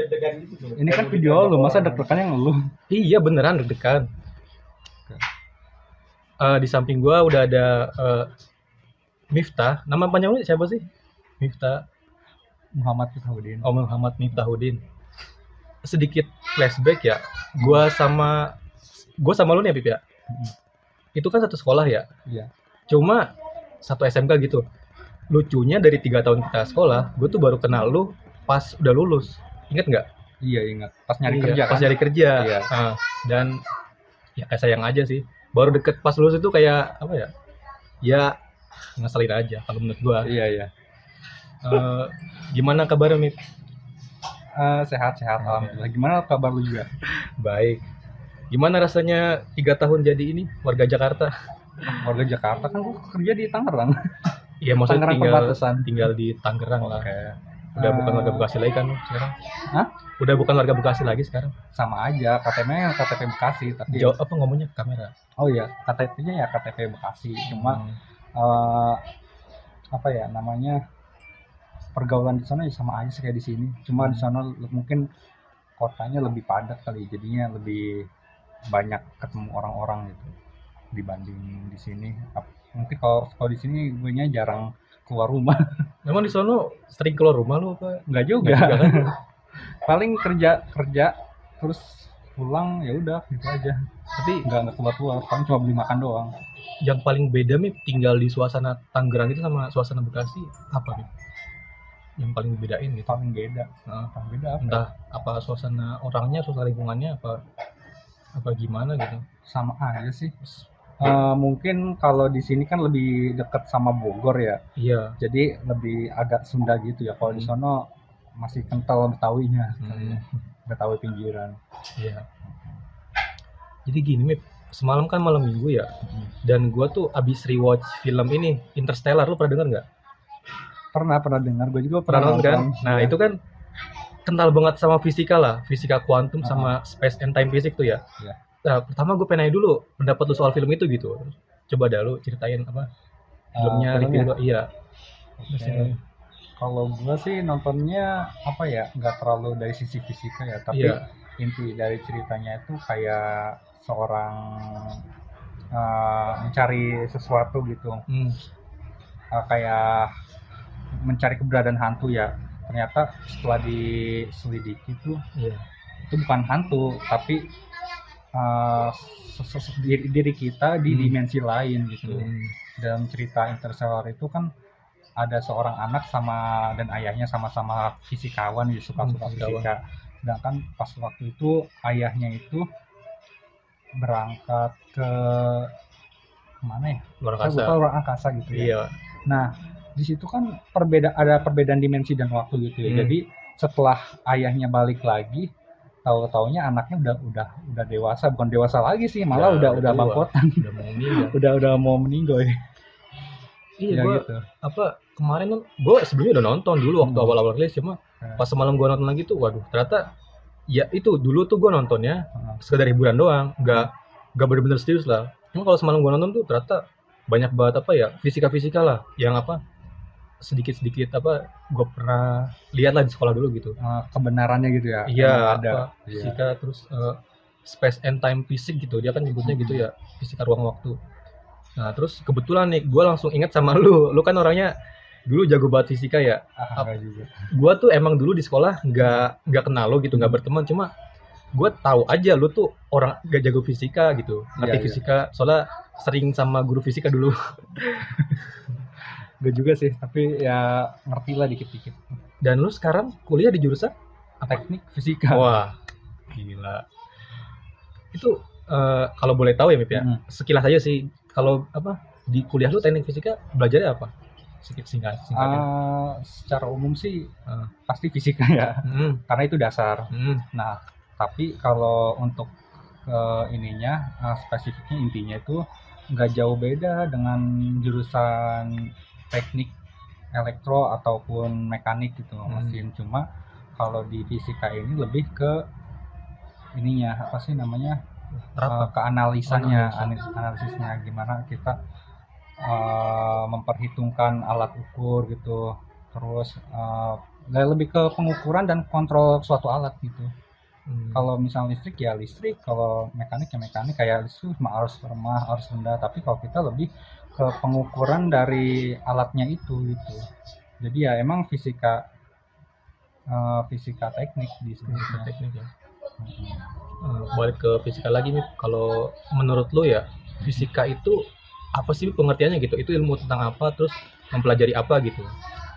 deg-degan gitu tuh. Ini kan video deg-degan lu, masa orang. deg-degannya ngeluh? Iya beneran deg-degan. Eh, di samping gua udah ada eh, Miftah. Nama panjang lu siapa sih? Miftah. Muhammad Fithaudin. Om Muhammad Miftahudin. Sedikit flashback ya. Gua sama gua sama lu nih Pip ya. Itu kan satu sekolah ya. Iya. Cuma satu SMK gitu. Lucunya dari tiga tahun kita sekolah, gue tuh baru kenal lu pas udah lulus. Ingat nggak? Iya ingat. Pas nyari Iya, kerja pas kan? nyari kerja. Iya. Ah, dan ya kayak sayang aja sih. Baru deket pas lulus itu kayak apa ya? Ya ngeselin aja kalau menurut gua. Iya iya. Eh, gimana kabarnya Mip? Eh, sehat-sehat alhamdulillah. Gimana kabar lu juga? Baik. Gimana rasanya tiga tahun jadi ini warga Jakarta? Warga Jakarta kan gua kerja di Tangerang. Iya maksudnya Tangerang tinggal perbatasan. tinggal di Tangerang lah. Udah bukan warga Bekasi lagi kan sekarang? Hah? Udah bukan warga Bekasi lagi sekarang. Sama aja, KTP-nya KTP Bekasi tapi Jauh apa ngomongnya kamera? Oh iya, KTP-nya ya KTP Bekasi. Cuma Hmm. eh, apa ya namanya pergaulan di sana ya sama aja sih kayak di sini. Cuma di sana mungkin kotanya lebih padat kali, jadinya lebih banyak ketemu orang-orang gitu dibanding di sini. Mungkin kalau kalau di sini gue nya jarang keluar rumah. Memang di sono sering keluar rumah lu apa? Enggak juga. Nggak juga kan? Paling kerja kerja terus pulang ya udah gitu aja. Tapi Enggak enggak keluar keluar, paling cuma beli makan doang. yang paling beda nih tinggal di suasana Tangerang itu sama suasana Bekasi apa nih? Yang paling bedain gitu. Paling beda. Nah, Paling beda apa? entah apa suasana orangnya, suasana lingkungannya apa apa gimana gitu. sama aja sih. Eh, mungkin kalau di sini kan lebih dekat sama Bogor ya, Iya. jadi lebih agak Sunda gitu ya. Kalau di Hmm. sono masih kental Betawinya, Hmm, Betawi pinggiran. iya. Jadi gini, Mip. Semalam kan malam minggu ya. Dan gua tuh abis rewatch film ini Interstellar. Lu pernah denger nggak? Pernah pernah dengar, gue juga Pernah pernah, nonton kan? Nah Iya. itu kan kental banget sama fisika lah, fisika kuantum sama space and time physics tuh ya. Iya. Nah, pertama gue pengen nanya dulu pendapat lu soal film itu gitu. Coba dah lu ceritain apa filmnya, review filmnya? lu. Iya. Oke. Kalau gue sih nontonnya apa ya, nggak terlalu dari sisi fisika ya, tapi Iya. inti dari ceritanya itu kayak seorang eh, mencari sesuatu gitu, Hmm. Eh, kayak mencari keberadaan hantu ya. Ternyata setelah diselidiki tuh Iya. itu bukan hantu, tapi eh, ses- diri, diri kita di Hmm. dimensi lain gitu. Hmm. Dalam cerita Interstellar itu kan ada seorang anak sama dan ayahnya sama-sama fisikawan gitu, suka-suka Hmm, fisika. Sedangkan pas waktu itu ayahnya itu berangkat ke ke mana ya? Luar Saya angkasa. lupa luar angkasa gitu ya. Iya. Nah, di situ kan perbeda ada perbedaan dimensi dan waktu gitu ya. Hmm. Jadi setelah ayahnya balik lagi, tahu-taunya anaknya udah udah udah dewasa, bukan dewasa lagi sih, malah Ya, udah udah bangkotan, Udah mau meninggal. udah udah mau meninggal ya. Iya, Ya gua gitu. apa kemarin kan gue sebelumnya udah nonton dulu waktu Hmm. awal-awal rilis cuma Hmm. pas semalam gue nonton lagi tuh waduh ternyata ya itu dulu tuh gue nontonnya Heeh. sekedar hiburan doang nggak nggak bener-bener serius lah cuma kalau semalam gue nonton tuh ternyata banyak banget apa ya fisika-fisika lah yang apa sedikit-sedikit apa gue pernah lihat lah di sekolah dulu gitu. Eh, kebenarannya gitu ya. iya ada. Iya. fisika terus eh, space and time physics gitu. Dia kan nyebutnya gitu ya fisika ruang waktu. Nah terus kebetulan nih gue langsung ingat sama lu. Lu kan orangnya dulu jago banget fisika ya. Ah, gua tuh emang dulu di sekolah nggak nggak kenal lo gitu nggak berteman. Cuma gua tahu aja lu tuh orang gak jago fisika gitu ngerti Iya, iya. fisika. Soalnya sering sama guru fisika dulu Enggak juga sih, tapi ya ngerti lah dikit-dikit. dan lu sekarang kuliah di jurusan Teknik fisika. wah gila itu eh, kalau boleh tahu ya Mip ya Hmm. sekilas aja sih kalau apa di kuliah lu teknik fisika belajarnya apa sedikit singkat singkatnya Ah, secara umum sih Ah. pasti fisika ya, Hmm, karena itu dasar. hmm, Nah, tapi kalau untuk eh, ininya eh, spesifiknya intinya itu nggak jauh beda dengan jurusan teknik elektro ataupun mekanik gitu Hmm. mesin. Cuma kalau di fisika ini lebih ke ininya apa sih namanya eh, ke analisanya, analisa. analis- analisisnya gimana kita eh, memperhitungkan alat ukur gitu terus eh, lebih ke pengukuran dan kontrol suatu alat gitu Hmm. kalau misalnya listrik ya listrik kalau mekanik ya mekanik kayak listrik cuma arus remah arus rendah tapi kalau kita lebih ke pengukuran dari alatnya itu gitu. Jadi ya emang fisika eh, fisika teknik di Fisika teknik ya. Eh, balik ke fisika lagi nih kalau menurut lo ya fisika itu apa sih pengertiannya gitu? Itu ilmu tentang apa terus mempelajari apa gitu?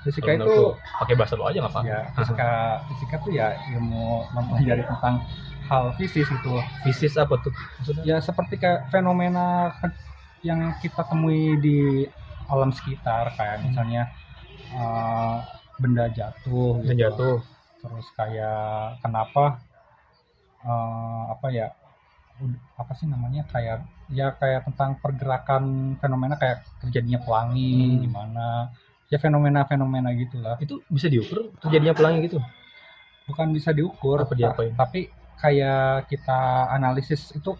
Fisika itu pakai bahasa lo aja nggak apa ya fisika fisika tuh ya ilmu mempelajari tentang hal fisis gitu. Fisis apa tuh maksudnya? Ya seperti kayak fenomena yang kita temui di alam sekitar kayak Hmm. misalnya eh, benda jatuh Dan gitu. jatuh terus kayak kenapa eh, apa ya apa sih namanya kayak ya kayak tentang pergerakan fenomena kayak terjadinya pelangi Hmm. gimana ya fenomena-fenomena gitulah itu bisa diukur terjadinya pelangi gitu bukan bisa diukur Apa diapain? ta- tapi kayak kita analisis itu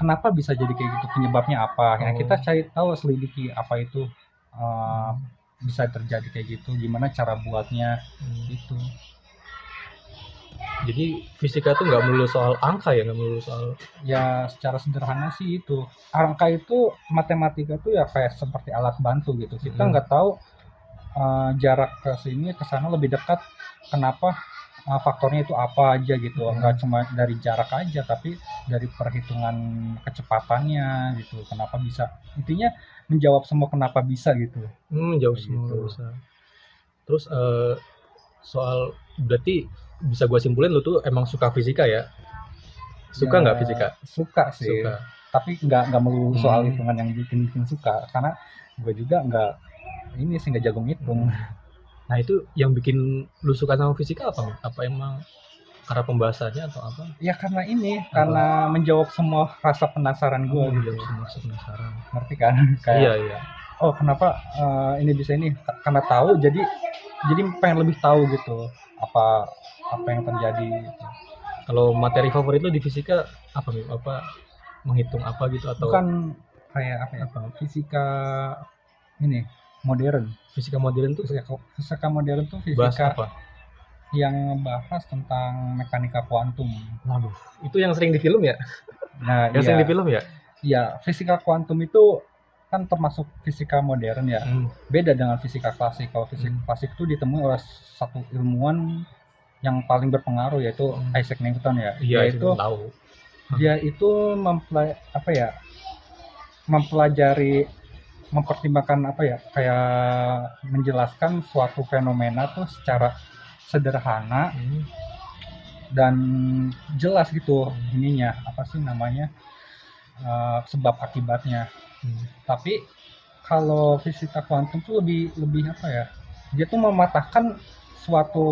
kenapa bisa jadi kayak gitu penyebabnya apa Nah, Oh. kita cari tahu selidiki apa itu uh, bisa terjadi kayak gitu gimana cara buatnya Hmm. itu jadi fisika tuh nggak melulu soal angka ya nggak melulu soal ya secara sederhana sih itu angka itu matematika tuh ya kayak seperti alat bantu gitu kita Hmm. nggak tahu uh, jarak ke sini ke sana lebih dekat kenapa uh, faktornya itu apa aja gitu. Hmm. nggak cuma dari jarak aja tapi dari perhitungan kecepatannya gitu. Kenapa bisa intinya menjawab semua kenapa bisa gitu. Hmm, jauh Kayak semua gitu. bisa. Terus eh, soal berarti bisa gua simpulin lu tuh emang suka fisika ya? Suka Ya, nggak fisika? suka sih. Suka. Tapi nggak nggak melulu soal Hmm. hitungan yang bikin bikin suka. Karena gue juga nggak ini sih nggak jago ngitung nah itu yang bikin lu suka sama fisika apa? Apa emang karena pembahasannya atau apa? Ya karena ini karena menjawab semua rasa penasaran gue Oh, gitu. jauh semua penasaran. Ngerti kan? Kayak iya iya. Oh kenapa eh, ini bisa ini? Karena tahu jadi jadi pengen lebih tahu gitu apa apa yang terjadi gitu. kalau materi favorit lu di fisika apa apa menghitung apa gitu atau bukan kayak apa ya? Apa? Fisika ini modern. Fisika modern tuh fisika fisika modern tuh bahas fisika apa? yang ngebahas tentang mekanika kuantum. Waduh. Itu yang sering di film ya? Nah yang iya, sering di film ya? Iya fisika kuantum itu kan termasuk fisika modern ya. Hmm. beda dengan fisika klasik. Kalau fisika Hmm. klasik itu ditemui oleh satu ilmuwan yang paling berpengaruh yaitu Hmm. Isaac Newton ya. Iya itu tahu. dia itu mempelai apa ya? Mempelajari mempertimbangkan apa ya kayak menjelaskan suatu fenomena tuh secara sederhana Hmm. dan jelas gitu ininya apa sih namanya eh, sebab akibatnya Hmm. tapi kalau fisika kuantum tuh lebih lebih apa ya dia tuh mematahkan suatu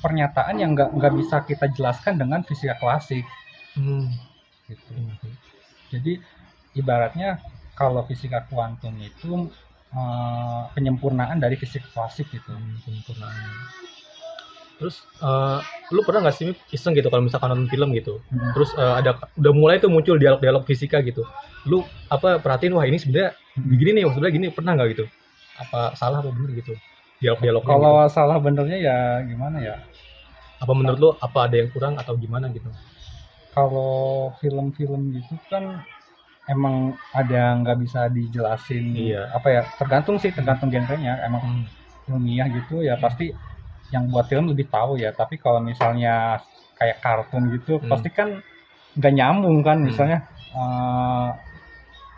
pernyataan yang nggak nggak bisa kita jelaskan dengan fisika klasik Hmm. gitu Hmm. jadi ibaratnya kalau fisika kuantum itu eh, penyempurnaan dari fisika klasik gitu Hmm, sempurnaan. Terus eh, lu pernah nggak sih iseng gitu kalau misalkan nonton film gitu, Hmm. terus eh, ada udah mulai tuh muncul dialog-dialog fisika gitu, lu apa perhatiin wah ini sebenarnya begini nih, sebenarnya gini pernah nggak gitu? Apa salah apa bener gitu? Dialog-dialog kalau salah benernya ya gimana ya apa menurut lu apa ada yang kurang atau gimana gitu? kalau film-film gitu kan emang ada yang nggak bisa dijelasin Iya. apa ya tergantung sih tergantung genrenya emang Hmm. ilmiah gitu ya pasti yang buat film lebih tahu ya tapi kalau misalnya kayak kartun gitu Hmm. pasti kan nggak nyambung kan Hmm. misalnya eh,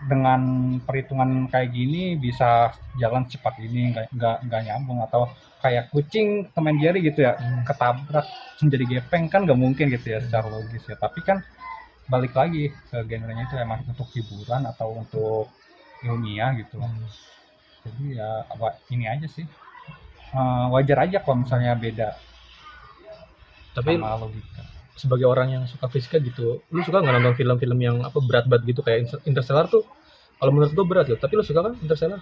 dengan perhitungan kayak gini bisa jalan secepat ini nggak nggak nyambung atau kayak kucing teman Jerry gitu ya Hmm. ketabrak terus jadi gepeng kan nggak mungkin gitu ya secara logis ya tapi kan balik lagi ke genrenya itu emang untuk hiburan atau untuk ilmiah gitu Hmm. jadi ya apa ini aja sih Eh, wajar aja kalau misalnya beda Tapi sama logika sebagai orang yang suka fisika gitu, lu suka nggak nonton film-film yang apa berat-berat gitu kayak Inter- Interstellar tuh? Kalau menurut gua berat loh, tapi lu suka kan Interstellar?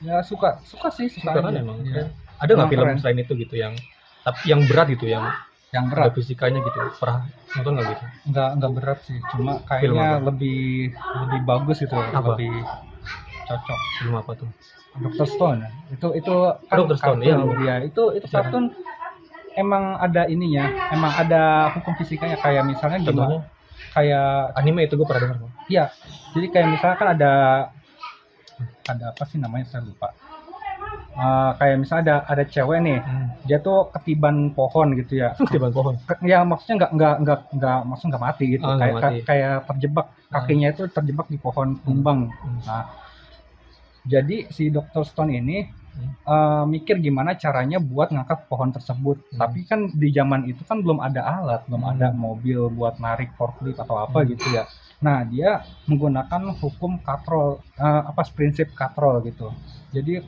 ya suka suka sih suka, Suka kan emang. Keren. Ada nggak film keren. selain itu gitu yang tapi yang berat gitu yang yang ada berat fisikanya gitu pernah nonton nggak gitu nggak nggak berat sih cuma kayaknya lebih lebih bagus gitu Apa? lebih cocok Film apa tuh? Dr. Stone itu itu kan Dr. Stone, iya. iya. itu itu Sejarah. kartun emang ada ininya emang ada hukum fisikanya kayak misalnya gimana kayak anime itu gue pernah dengar. kok. iya jadi kayak misalnya kan ada ada apa sih namanya saya lupa Eh, kayak misalnya ada ada cewek nih Hmm. Dia tuh ketiban pohon gitu ya Ketiban pohon. Ya maksudnya nggak nggak nggak nggak maksudnya nggak mati gitu nggak kayak mati. kayak terjebak kakinya itu terjebak di pohon tumbang Hmm. nah jadi si Dr. Stone ini Hmm. eh, mikir gimana caranya buat ngangkat pohon tersebut Hmm. tapi kan di zaman itu kan belum ada alat belum Hmm. ada mobil buat narik forklift atau apa Hmm. gitu ya nah dia menggunakan hukum katrol eh, apa prinsip katrol gitu jadi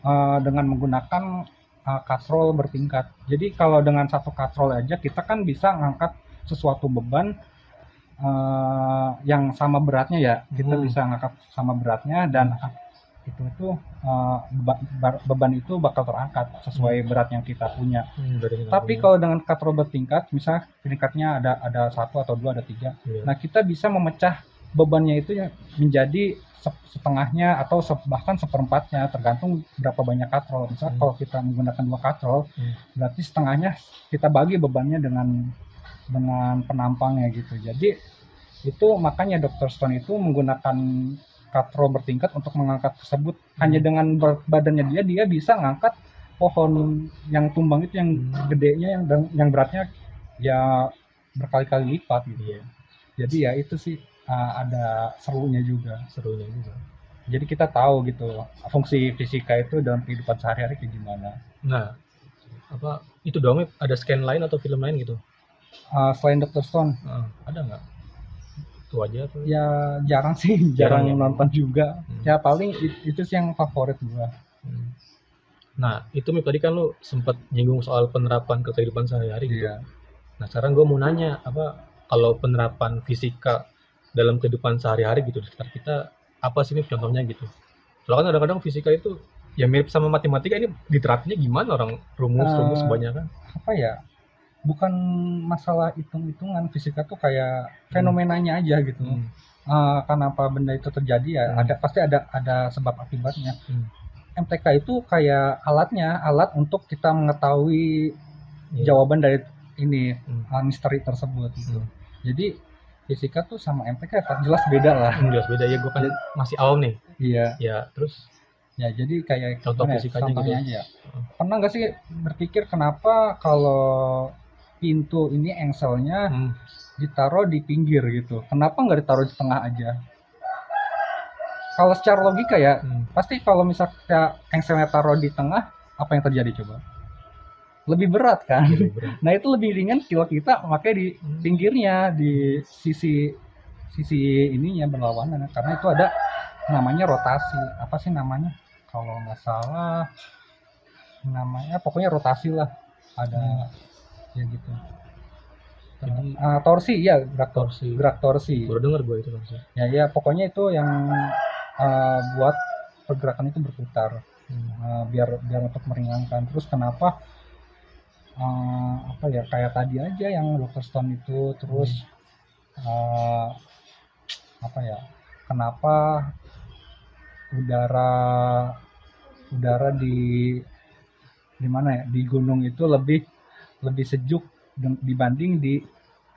eh, dengan menggunakan eh, katrol bertingkat jadi kalau dengan satu katrol aja kita kan bisa ngangkat sesuatu beban eh, yang sama beratnya ya kita Hmm. bisa ngangkat sama beratnya dan itu itu bar- beban itu bakal terangkat sesuai berat yang kita punya. Hmm, Tapi punya. kalau dengan katrol bertingkat, misalnya tingkatnya ada ada satu atau dua ada tiga, Iya. nah kita bisa memecah bebannya itu ya menjadi se- setengahnya atau bahkan seperempatnya tergantung berapa banyak katrol. Misalnya Hmm. kalau kita menggunakan dua katrol, Hmm. berarti setengahnya kita bagi bebannya dengan dengan penampangnya gitu. Jadi itu makanya Dr. Stone itu menggunakan katrol bertingkat untuk mengangkat tersebut. Hanya dengan badannya dia dia bisa ngangkat pohon yang tumbang itu yang Hmm. gedenya yang yang beratnya ya berkali-kali lipat gitu. Iya, Jadi ya itu sih uh, ada serunya juga. serunya juga. Jadi kita tahu gitu fungsi fisika itu dalam kehidupan sehari-hari kayak gimana. Nah, apa itu doang Mip? ada scan lain atau film lain gitu? Uh, selain Dr. Stone Ah, ada nggak? Itu aja tuh. ya jarang sih jarang, Jarang ya? nonton juga Hmm. ya paling it- itu sih yang favorit gua Hmm. Nah, itu Mip tadi kan lu sempat nyinggung soal penerapan ke kehidupan sehari-hari gitu. Iya. Nah, sekarang gue mau nanya apa kalau penerapan fisika dalam kehidupan sehari-hari gitu di sekitar kita apa sih Mip contohnya gitu? Soalnya kan kadang-kadang fisika itu ya mirip sama matematika ini diterapinnya gimana orang rumus-rumus Eh, banyak kan? apa ya bukan masalah hitung-hitungan fisika tuh kayak fenomenanya aja gitu Hmm. Eh, kenapa benda itu terjadi ya Hmm. ada pasti ada ada sebab akibatnya Hmm. MTK itu kayak alatnya alat untuk kita mengetahui Iya. jawaban dari ini Hmm. uh, misteri tersebut gitu Hmm. jadi fisika tuh sama MTK kan jelas beda lah. Hmm, jelas beda. Ya gue kan masih awam nih. iya. Ya, terus? Ya jadi kayak Contoh gimana ya, fisikanya contohnya gitu. aja. Ya. Hmm. pernah nggak sih berpikir kenapa kalau pintu ini engselnya hmm, ditaruh di pinggir gitu? Kenapa nggak ditaruh di tengah aja? Kalau secara logika ya hmm, pasti kalau misalnya engselnya taruh di tengah apa yang terjadi coba lebih berat kan lebih berat. nah itu lebih ringan kalau kita pakai di Hmm. pinggirnya di sisi sisi ininya berlawanan karena itu ada namanya rotasi apa sih namanya kalau nggak salah namanya pokoknya rotasi lah ada ya gitu Jadi- Ah, torsi ya gerak Torsi. gerak torsi Baru denger gue itu torsi. ya ya pokoknya itu yang ah, buat pergerakan itu berputar Hmm. uh, biar biar untuk meringankan terus kenapa uh, apa ya kayak tadi aja yang Dr. Stone itu terus uh, apa ya kenapa udara udara di di mana ya di gunung itu lebih lebih sejuk dibanding di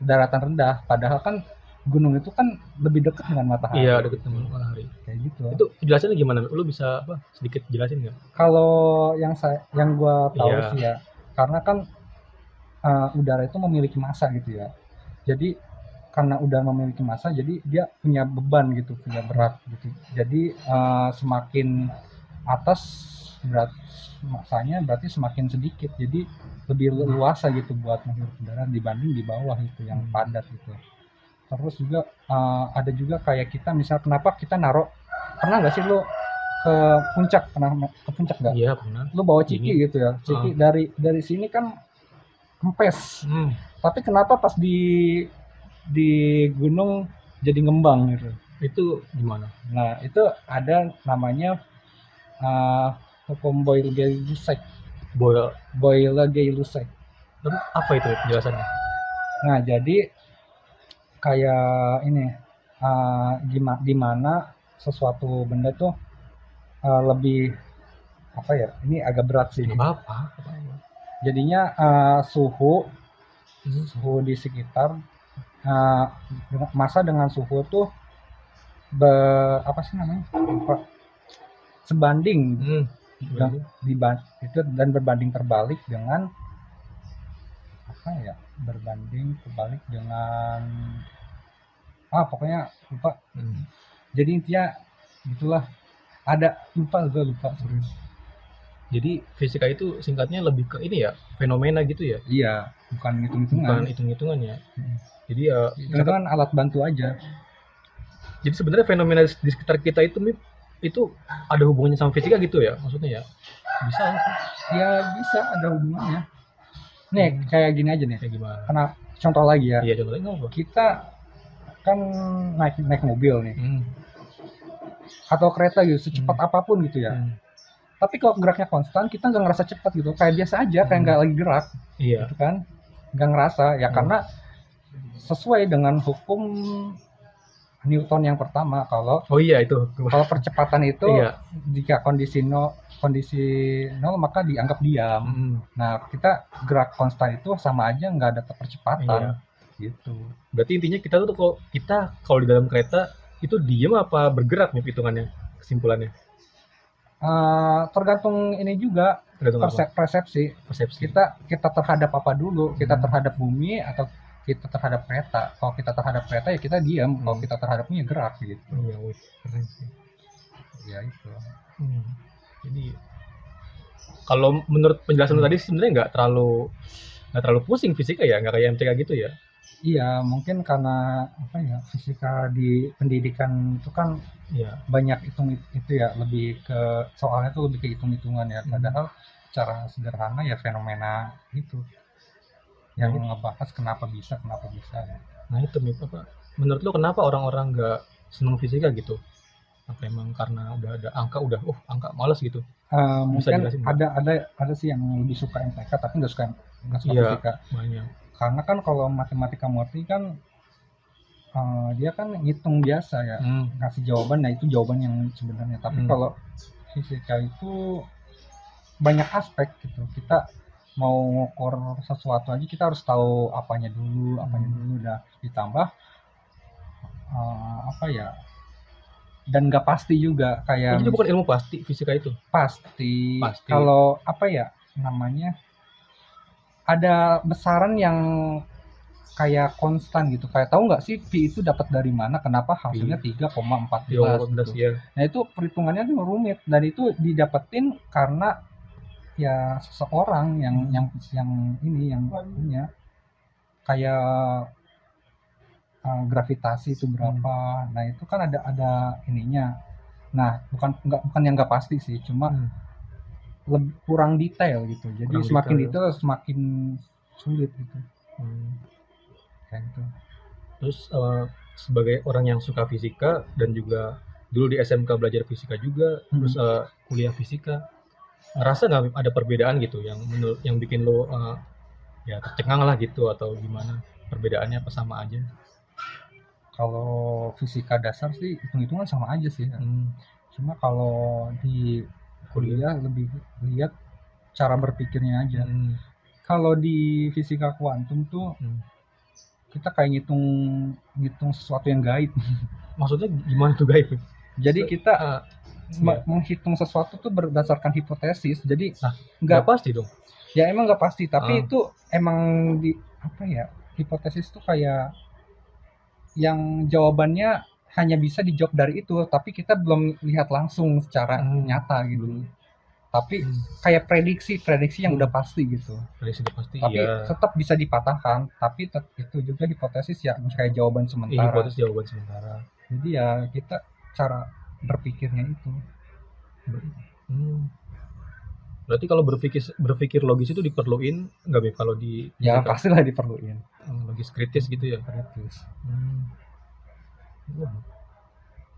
daratan rendah padahal kan gunung itu kan lebih dekat dengan matahari Iya, deket sama matahari. kayak gitu Itu penjelasannya gimana? Lu bisa apa? Sedikit jelasin nggak? kalau yang saya yang gua tahu Iya. sih ya karena kan uh, udara itu memiliki massa gitu ya. Jadi karena udara memiliki massa jadi dia punya beban gitu punya berat gitu. Jadi uh, semakin atas berat massanya berarti semakin sedikit. Jadi lebih luasa gitu buat menghirup udara dibanding di bawah itu yang Hmm. padat gitu. Terus juga uh, ada juga kayak kita misal kenapa kita naruh pernah nggak sih lo ke puncak pernah ke puncak nggak Iya, pernah. lu bawa ciki Ini. gitu ya ciki dari dari sini kan kempes Hmm. tapi kenapa pas di di gunung jadi ngembang gitu Itu gimana? nah itu ada namanya uh, hukum Boyle-Gay-Lussac Boil. Boyle-Gay-Lussac Terus apa itu penjelasannya? nah jadi kayak ini uh, gimana di mana sesuatu benda tuh eh, lebih apa ya ini agak berat sih nggak apa-apa jadinya eh, suhu Hmm. suhu di sekitar dengan- masa dengan suhu tuh be- apa sih namanya Lupa. sebanding Hmm. dan, diban- itu dan berbanding terbalik dengan apa ya berbanding terbalik dengan ah pokoknya lupa Hmm. jadi intinya gitulah ada lupa gue lupa serius Jadi fisika itu singkatnya lebih ke ini ya fenomena gitu ya, iya bukan hitung bukan hitungan hitung-hitungan ya. Hmm. Jadi ya, itu kan alat bantu aja jadi sebenarnya fenomena di sekitar kita itu itu ada hubungannya sama fisika gitu ya, maksudnya ya. Bisa ya bisa ada hubungannya nih Hmm. kayak gini aja nih Kayak gimana? karena contoh lagi ya Iya contohnya nggak apa? kita kan naik naik mobil nih Hmm. Atau kereta gitu secepat apa pun gitu ya Hmm. tapi kalau geraknya konstan kita nggak ngerasa cepat gitu kayak biasa aja kayak Hmm. nggak lagi gerak Iya. gitu kan nggak ngerasa ya Hmm. karena sesuai dengan hukum Newton yang pertama kalau Oh iya itu. kalau percepatan itu Iya. jika kondisi no kondisi nol maka dianggap diam Hmm. nah kita gerak konstan itu sama aja nggak ada percepatan Iya. gitu Berarti intinya kita tuh kalau kita kalau di dalam kereta itu diem apa bergerak nih hitungannya kesimpulannya? Eh, tergantung ini juga tergantung apa? perse- persepsi. Persepsi. Kita kita terhadap apa dulu? Kita Hmm. terhadap bumi atau kita terhadap kereta? Kalau kita terhadap kereta ya kita diam kalau Hmm. kita terhadapnya ya gerak gitu. Iya wih, keren sih. Ya itu. Hmm. jadi kalau menurut penjelasan Hmm. tadi sebenarnya nggak terlalu nggak terlalu pusing fisika ya? Nggak kayak MTK gitu ya iya mungkin karena apa ya fisika di pendidikan itu kan iya banyak hitung itu ya lebih ke soalnya tuh lebih ke hitung hitungan ya Hmm. padahal cara sederhana ya fenomena itu yang Hmm. ngebahas kenapa bisa kenapa bisa ya. nah itu apa menurut lu kenapa orang-orang nggak seneng fisika gitu apa emang karena udah ada angka udah oh angka males gitu Bisa mungkin jelasin nggak? ada ada ada sih yang lebih suka MTK tapi nggak suka nggak suka Iya. fisika banyak karena kan kalau matematika murni kan eh, dia kan ngitung biasa ya hmm. ngasih jawaban nah itu jawaban yang sebenarnya tapi Hmm. kalau fisika itu banyak aspek gitu kita mau ngukur sesuatu aja kita harus tahu apanya dulu apanya Hmm. dulu udah ditambah eh, apa ya dan nggak pasti juga kayak jadi bukan ilmu pasti fisika itu pasti, Pasti. kalau apa ya namanya ada besaran yang kayak konstan gitu. Kayak tahu nggak sih pi itu dapat dari mana? Kenapa hasilnya 3,14 Yo, gitu. ya nah itu perhitungannya tuh rumit dan itu didapetin karena ya seseorang yang yang yang ini yang punya kayak uh, gravitasi itu berapa. Nah itu kan ada ada ininya. Nah bukan nggak bukan yang nggak pasti sih cuma Hmm. Lebih kurang detail gitu jadi Kurang semakin detail. detail. semakin sulit gitu Hmm. kayak gitu Terus eh, sebagai orang yang suka fisika dan juga dulu di SMK belajar fisika juga, Hmm. terus eh, kuliah fisika, ngerasa nggak ada perbedaan gitu yang menurut yang bikin lo eh, ya tercengang lah gitu atau gimana? Perbedaannya apa sama aja? kalau fisika dasar sih hitung-hitungan sama aja sih Hmm. cuma kalau di kuliah lebih lihat cara berpikirnya aja Hmm. kalau di fisika kuantum tuh Hmm. kita kayak ngitung ngitung sesuatu yang gaib Maksudnya gimana tuh guys? jadi kita Ah, me- menghitung sesuatu tuh berdasarkan hipotesis jadi Nah, nggak nggak pasti dong. ya emang nggak pasti tapi Ah. itu emang di apa ya hipotesis tuh kayak yang jawabannya hanya bisa dijawab dari itu tapi kita belum lihat langsung secara Hmm. nyata gitu Belum. tapi Hmm. kayak prediksi prediksi yang Hmm. udah pasti gitu Dari sudah pasti tapi iya. tetap bisa dipatahkan tapi tet- itu juga hipotesis ya kayak jawaban Iya, sementara hipotesis jawaban sementara. jadi ya kita cara berpikirnya itu Hmm. Berarti kalau berpikir berpikir logis itu diperluin nggak kalau di ya pastilah diperluin Hmm, logis kritis gitu ya? kritis Hmm.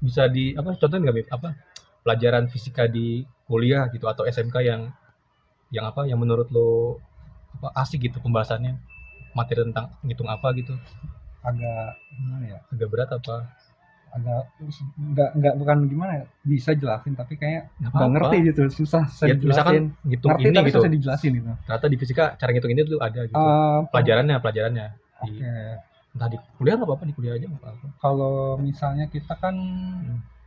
Bisa di apa contohnya nggak apa pelajaran fisika di kuliah gitu atau SMK yang yang apa yang menurut lo apa asik gitu pembahasannya? Materi tentang ngitung apa gitu? Agak gimana ya? Agak berat apa? Agak nggak nggak bukan gimana ya? Bisa jelasin tapi kayak Nggak ngerti gitu. Susah susah Ya, misalkan ngitung ngerti ini tapi gitu. susah dijelasin gitu. Ternyata di fisika cara ngitung ini tuh ada gitu. Eh, pelajarannya, pelajarannya. oke. Di, entah di kuliah nggak apa-apa, di kuliah aja nggak apa-apa. kalau misalnya kita kan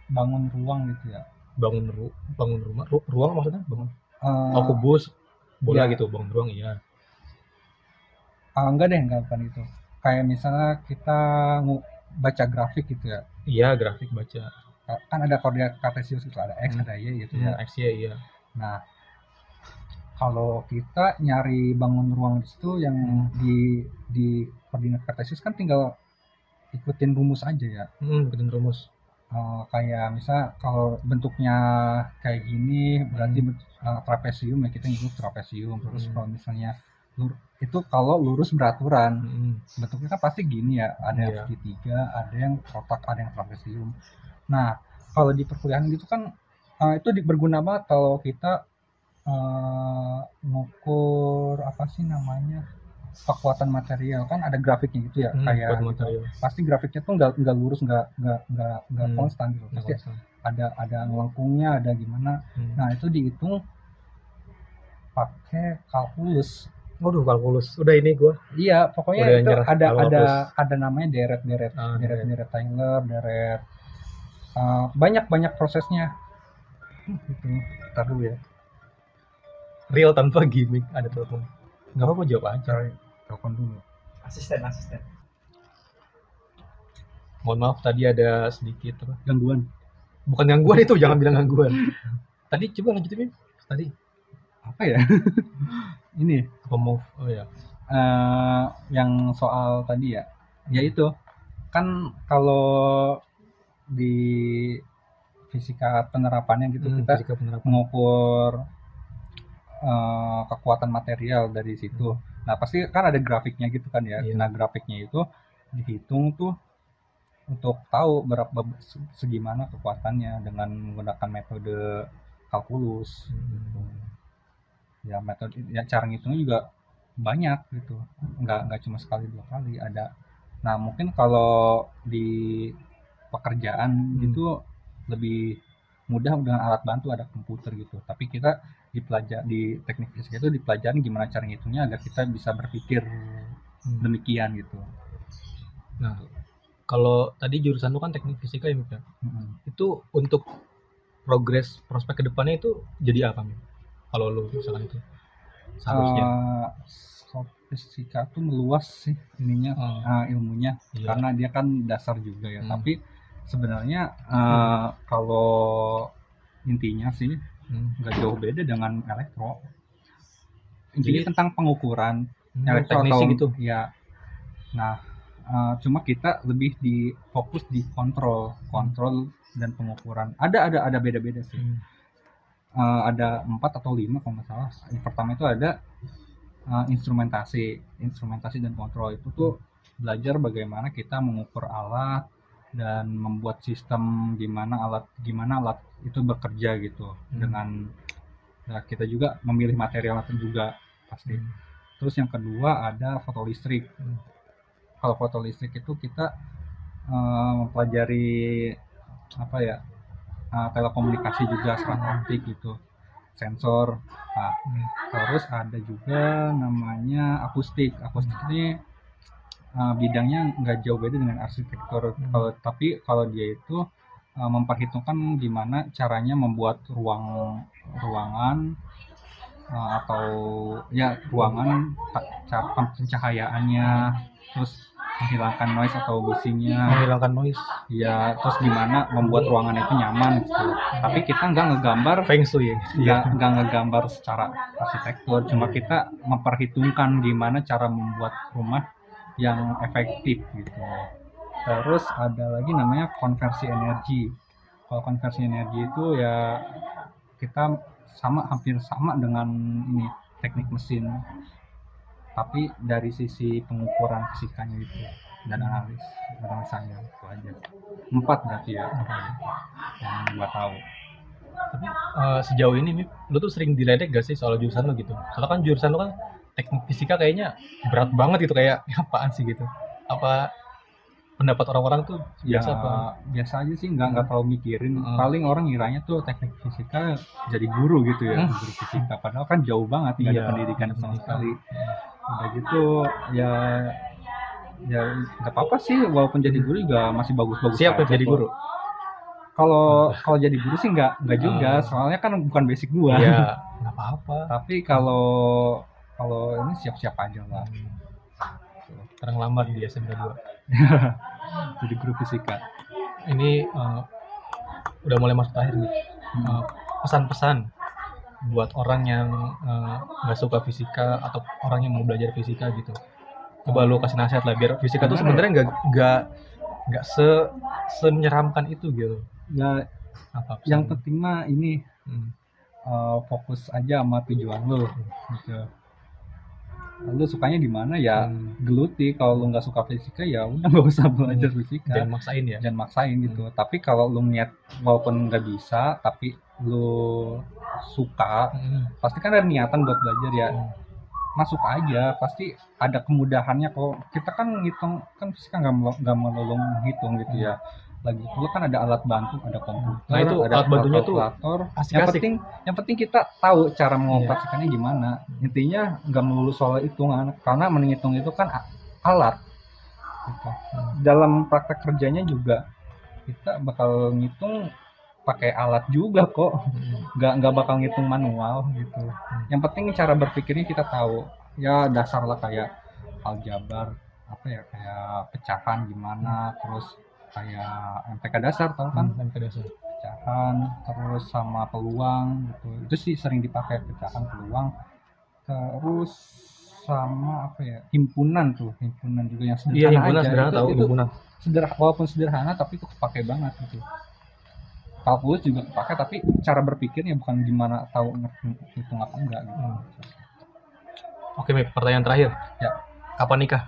bangun ruang gitu ya Bangun ru, bangun rumah, ru- ruang maksudnya bangun. Eh, Oh, kubus, bola iya. gitu, bangun ruang iya. ah, enggak deh enggak bukan itu kayak misalnya kita baca grafik gitu ya Iya, grafik baca. kan ada koordinat kartesius gitu ada x Hmm. ada y gitu Hmm, ya X ya iya. nah kalau kita nyari bangun ruang di situ yang di di koordinat kartesius kan tinggal ikutin rumus aja ya Hmm, ikutin rumus. Eh, kayak misal kalau bentuknya kayak gini berarti Hmm. eh, trapesium ya kita ngikut trapesium terus Hmm. kalau misalnya lur- itu kalau lurus beraturan Hmm. bentuknya kan pasti gini ya ada yang Iya. segitiga ada yang kotak ada yang trapesium nah kalau di perkuliahan gitu kan eh, itu di- berguna banget kalau kita eh, ngukur apa sih namanya kekuatan material kan ada grafiknya gitu ya Hmm, kayak gitu. material. pasti grafiknya tuh nggak nggak lurus nggak nggak nggak nggak Hmm. konstan gitu pasti konstan. ada ada ngelengkungnya ada gimana Hmm. nah itu dihitung pakai kalkulus Waduh, kalkulus. Udah ini gua. iya pokoknya Udah itu nyerah ada kalau ada kalkulus. ada namanya deret deret Ah, deret deret Taylor deret eh, banyak banyak prosesnya gitu Ntar dulu ya Real tanpa gimmick ada telepon. Nggak apa-apa jawab aja. cari telepon dulu asisten asisten Mohon maaf tadi ada sedikit apa? gangguan Bukan gangguan itu, jangan bilang gangguan. Tadi coba lanjutin Mim. Tadi apa ya ini apa move? Oh ya. eh yang soal tadi ya ya itu kan kalau di fisika penerapannya gitu Hmm, kita fisika penerapan. mengukur eh, kekuatan material dari situ. Nah pasti kan ada grafiknya gitu kan ya. Iya. Nah grafiknya itu dihitung tuh untuk tahu berapa se- segimana kekuatannya dengan menggunakan metode kalkulus. Hmm. Ya metode ya cara ngitungnya juga banyak gitu. Nggak nggak cuma sekali dua kali ada. Nah mungkin kalau di pekerjaan Hmm. gitu lebih mudah dengan alat bantu ada komputer gitu. Tapi kita di pelajar di teknik fisika itu dipelajari gimana cara ngitungnya agar kita bisa berpikir Hmm. demikian gitu. Nah, kalau tadi jurusan lu kan teknik fisika ya, Mim, ya? Mm-mm. Itu untuk progres prospek ke depannya itu jadi apa, Mim? Kalau lu misalkan itu seharusnya. Eh, soal fisika tuh meluas sih ininya Hmm. eh, ilmunya Iya. karena dia kan dasar juga ya. Hmm. Tapi sebenarnya eh, kalau intinya sih Hmm. nggak jauh beda dengan elektro. Intinya Jadi- tentang pengukuran Hmm, elektro teknisi atau- gitu. ya nah eh, cuma kita lebih di fokus di kontrol kontrol dan pengukuran ada ada ada beda beda sih Hmm. Eh, ada empat atau lima kalau nggak salah yang pertama itu ada eh, instrumentasi instrumentasi dan kontrol itu tuh belajar bagaimana kita mengukur alat dan membuat sistem gimana alat gimana alat itu bekerja gitu Hmm. dengan nah, kita juga memilih material itu juga pasti Hmm. Terus yang kedua ada fotolistrik. Hmm. Kalau fotolistrik itu kita eh, mempelajari apa ya eh, telekomunikasi juga optik gitu, sensor. Nah, Hmm. terus ada juga namanya akustik. Akustik ini eh, bidangnya nggak jauh beda dengan arsitektur. Hmm. Kalau tapi kalau dia itu eh, memperhitungkan gimana caranya membuat ruang ruangan eh, atau ya ruangan cara pencahayaannya terus menghilangkan noise atau bisingnya menghilangkan noise. Ya terus gimana membuat ruangan itu nyaman gitu. Tapi kita nggak ngegambar feng shui. Ya nggak nggak ngegambar secara arsitektur. Cuma kita memperhitungkan gimana cara membuat rumah yang efektif gitu. Terus ada lagi namanya konversi energi. Kalau konversi energi itu ya kita sama hampir sama dengan ini teknik mesin. Tapi dari sisi pengukuran fisikanya itu dan analis analisanya itu aja. Empat berarti ya yang gua tahu. Tapi eh, sejauh ini lu tuh sering diledek gak sih soal jurusan lu gitu? Soalnya kan jurusan lu kan teknik fisika kayaknya berat banget gitu kayak "Ya, apaan sih? gitu. Apa pendapat orang-orang tuh ya biasa apa? biasa aja sih nggak nggak terlalu mikirin. Hmm. paling orang ngiranya tuh teknik fisika jadi guru gitu ya Hmm. guru fisika. Padahal kan jauh banget nggak ada Iya, pendidikan sama sekali. Udah gitu ya ya nggak apa-apa sih. Walaupun jadi guru juga masih bagus-bagus siap ya aja jadi kok. guru? Kalau kalau jadi guru sih nggak nggak juga. Ah. soalnya kan bukan basic gua. Iya nggak apa-apa. Tapi kalau kalau ini siap-siap aja lah. Sekarang lamar di SMK 2 jadi guru fisika. Ini eh, udah mulai masuk akhir nih. Hmm. Eh, pesan-pesan buat orang yang eh, nggak suka fisika atau orang yang mau belajar fisika gitu. Coba lu kasih nasihat lah biar fisika tuh Gimana ya? sebenarnya nggak nggak nggak se menyeramkan itu gitu. Ya apa yang penting mah ini Hmm. uh, fokus aja sama tujuan lu gitu lu sukanya di mana? Ya Hmm. geluti. Kalau lu nggak suka fisika ya udah nggak usah belajar fisika. Jangan maksain ya. Jangan maksain gitu. Tapi kalau lu niat walaupun nggak bisa tapi lu suka Hmm. pasti kan ada niatan buat belajar ya. Hmm. masuk aja pasti ada kemudahannya. Kok kita kan ngitung kan fisika nggak nggak melulu menghitung gitu ya lagi. Pula kan ada alat bantu ada komputer Nah, itu ada alat bantunya tuh kalkulator. Yang penting yang penting kita tahu cara Iya. mengoperasikannya gimana. Intinya nggak melulu soal hitungan karena menghitung itu kan alat. Gitu. Hmm. dalam praktek kerjanya juga kita bakal ngitung pakai alat juga kok. Hmm. nggak nggak bakal ngitung manual gitu. Yang penting cara berpikirnya kita tahu. Ya dasar lah kayak aljabar apa ya kayak pecahan gimana terus kayak MTK dasar tahu kan Hmm, MK dasar. pecahan terus sama peluang gitu itu sih sering dipakai pecahan peluang terus sama apa ya himpunan tuh himpunan juga yang sederhana Iya, himpunan aja. sederhana itu, tahu itu himpunan. sederhana walaupun sederhana tapi itu kepake banget gitu kalkulus juga kepake tapi cara berpikirnya bukan gimana tahu ngerti hitung apa enggak gitu Hmm. Oke, Mip, pertanyaan terakhir. Ya. Kapan nikah?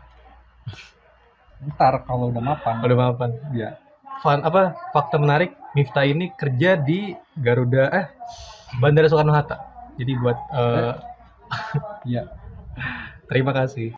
Ntar kalau udah mapan Udah maafan. ya Fun, apa fakta menarik Miftah ini kerja di Garuda eh Bandara Soekarno Hatta. Jadi buat eh, ya terima kasih.